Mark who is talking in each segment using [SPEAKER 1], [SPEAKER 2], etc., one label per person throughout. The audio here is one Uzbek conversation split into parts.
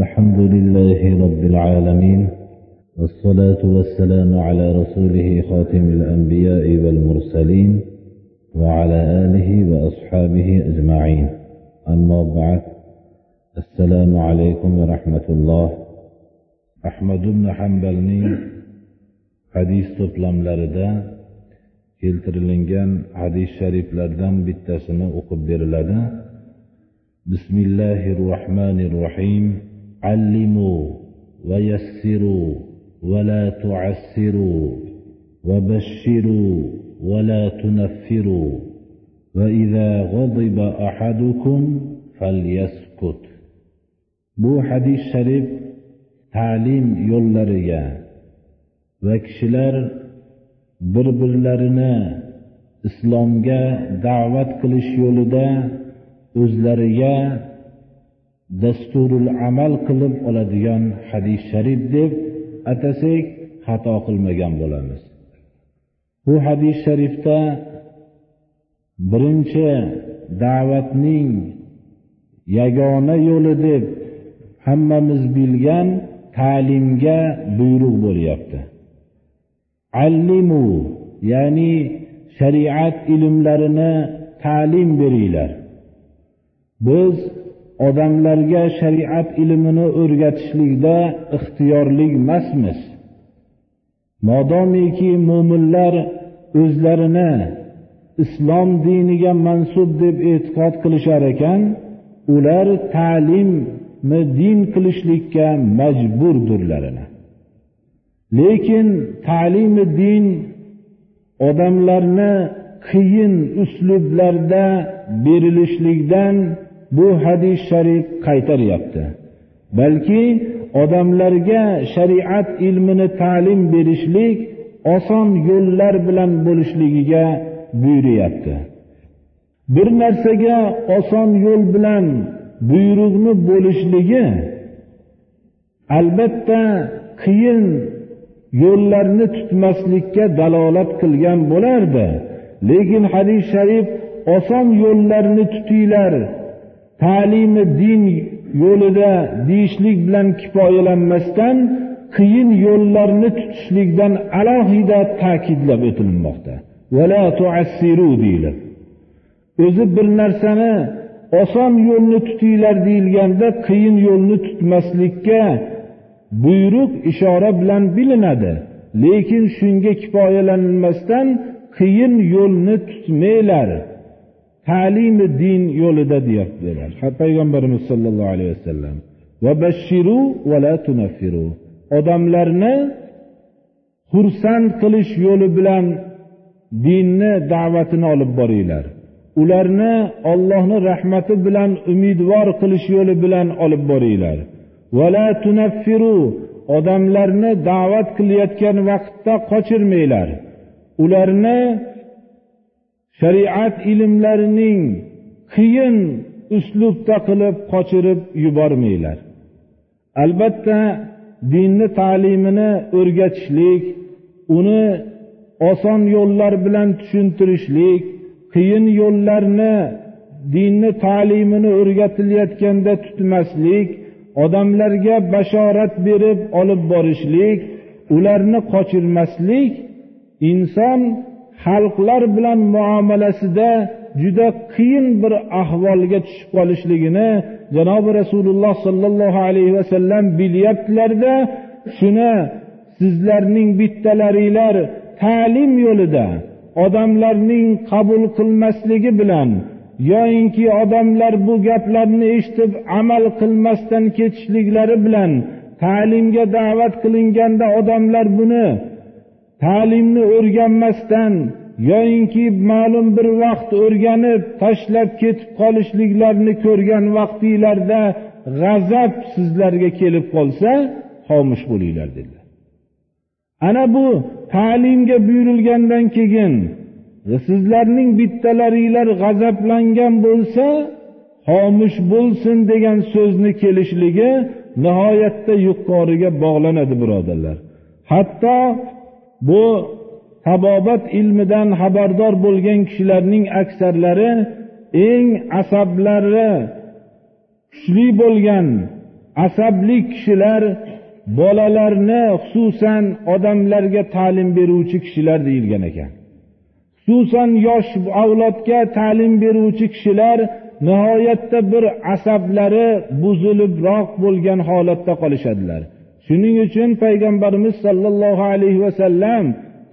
[SPEAKER 1] الحمد لله رب العالمين والصلاة والسلام على رسوله خاتم الأنبياء والمرسلين وعلى آله وأصحابه أجمعين. أما بعد السلام عليكم ورحمة الله. أحمد بن حنبلني hadis to'plamlarida keltirilgan hadis shariflardan bittasini o'qib beriladi. Bismillahi rohmanir rohim علموا va yassiru va la tuassiru va bashiru va la فليسكت. Va idza ghadiba ahadukum falyaskut bu hadis sharif ta'lim yo'llariga va kishilar bir birlarini islomga da'vat qilish yo'lida o'zlariga dasturul amal qilib oladigan hadis sharif deb atasak xato qilmagan bo'lamiz. Bu hadis sharifda birinchi da'vatning yagona yo'li deb hammamiz bilgan ta'limga buyruq bo'lyapti. Allimu ya'ni shariat ilmlarini ta'lim beringlar. Biz odamlarga shariat ilmini o'rgatishlikda ixtiyorli emasmiz. Modomiki mo'minlar o'zlarini islom diniga mansub deb e'tiqod qilishar ekan ular ta'limni din qilishlikka majburdirlarini lekin ta'limi din odamlarni qiyin uslublarda berilishlikdan bu hadis sharif qaytaryapti. Balki odamlarga shariat ilmini ta'lim berishlik oson yo'llar bilan bo'lishligiga buyuryapti. Bir narsaga oson yo'l bilan buyruqni bo'lishligi albatta qiyin yo'llarni tutmaslikka dalolat qilgan bo'lardi. Lekin hadis sharif oson yo'llarni tutinglar ta'limi din yo'lida deyishlik bilan kifoyalanmasdan qiyin yo'llarni tutishlikdan alohida ta'kidlab o'tilmoqda. Deyilib o'zi bir narsani oson yo'lni tutinglar deyilganda qiyin yo'lni tutmaslikka buyruq ishora bilan bilinadi. Lekin shunga kifoyalanmasdan qiyin yo'lni tutmanglar. Ta'limi din yo'lida deyaptilar. Payg'ambarimiz sollallohu alayhi vasallam va bashiru va la tunaffiru. Odamlarni xursand qilish yo'li bilan dinni da'vatini olib boringlar. Ularni ollohni rahmati bilan umidvor qilish yo'li bilan olib boringlar. Vala tunaffiru. Odamlarni da'vat qilayotgan vaqtda qochirmanglar. Ularni shariat ilmlarining qiyin uslubda qilib qochirib yubormanglar. Albatta dinni ta'limini o'rgatishlik uni oson yo'llar bilan tushuntirishlik qiyin yo'llarni dinni ta'limini o'rgatilayotganda tutmaslik odamlarga bashorat berib olib borishlik ularni qochirmaslik inson xalqlar bilan muomalasida juda qiyin bir ahvolga tushib qolishligini janobi rasululloh sollallohu alayhi vasallam bilyaptilarda shuni sizlarning bittalaringlar ta'lim yo'lida odamlarning qabul qilmasligi bilan yoyinki odamlar bu gaplarni eshitib amal qilmasdan ketishliklari bilan ta'limga da'vat qilinganda odamlar buni ta'limni o'rganmasdan yoyinki ma'lum bir vaqt o'rganib tashlab ketib qolishliklarini ko'rgan vaqtinglarda g'azab sizlarga kelib qolsa xomush bo'linglar dedilar. Ana bu ta'limga buyurilgandan keyin sizlarning bittalaringlar g'azablangan bo'lsa xomush bo'lsin degan so'zni kelishligi nihoyatda yuqoriga bog'lanadi birodarlar. Hatto bu tabobat ilmidan xabardor bo'lgan kishilarning aksarlari eng asablari kuchli bo'lgan asabli kishilar bolalarni xususan odamlarga ta'lim beruvchi kishilar deyilgan ekan. Xususan yosh avlodga ta'lim beruvchi kishilar nihoyatda bir asablari buzilibroq bo'lgan holatda qolishadilar. Shuning uchun payg'ambarimiz sollallohu alayhi vasallam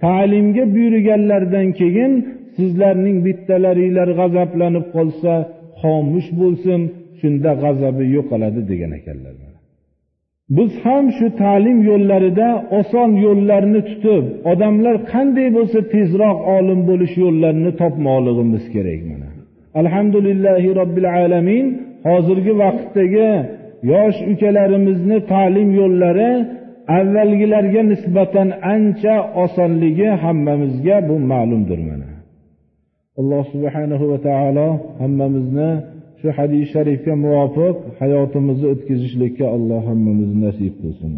[SPEAKER 1] ta'limga buyurganlaridan keyin sizlarning bittalaringlar g'azablanib qolsa xomush bo'lsin shunda g'azabi yo'qoladi degan ekanlar biz ham shu ta'lim yo'llarida oson yo'llarni tutib odamlar qanday bo'lsa tezroq olim bo'lish yo'llarini topmoqligimiz kerak mana. Alhamdulillahi robbil alamin hozirgi vaqtdagi yosh ukalarimizni ta'lim yo'llari avvalgilarga nisbatan ancha osonligi hammamizga bu ma'lumdir mana. Alloh subhanahu va taolo hammamizni shu hadis sharifga muvofiq hayotimizni o'tkazishlikka alloh hammamizni nasib qilsin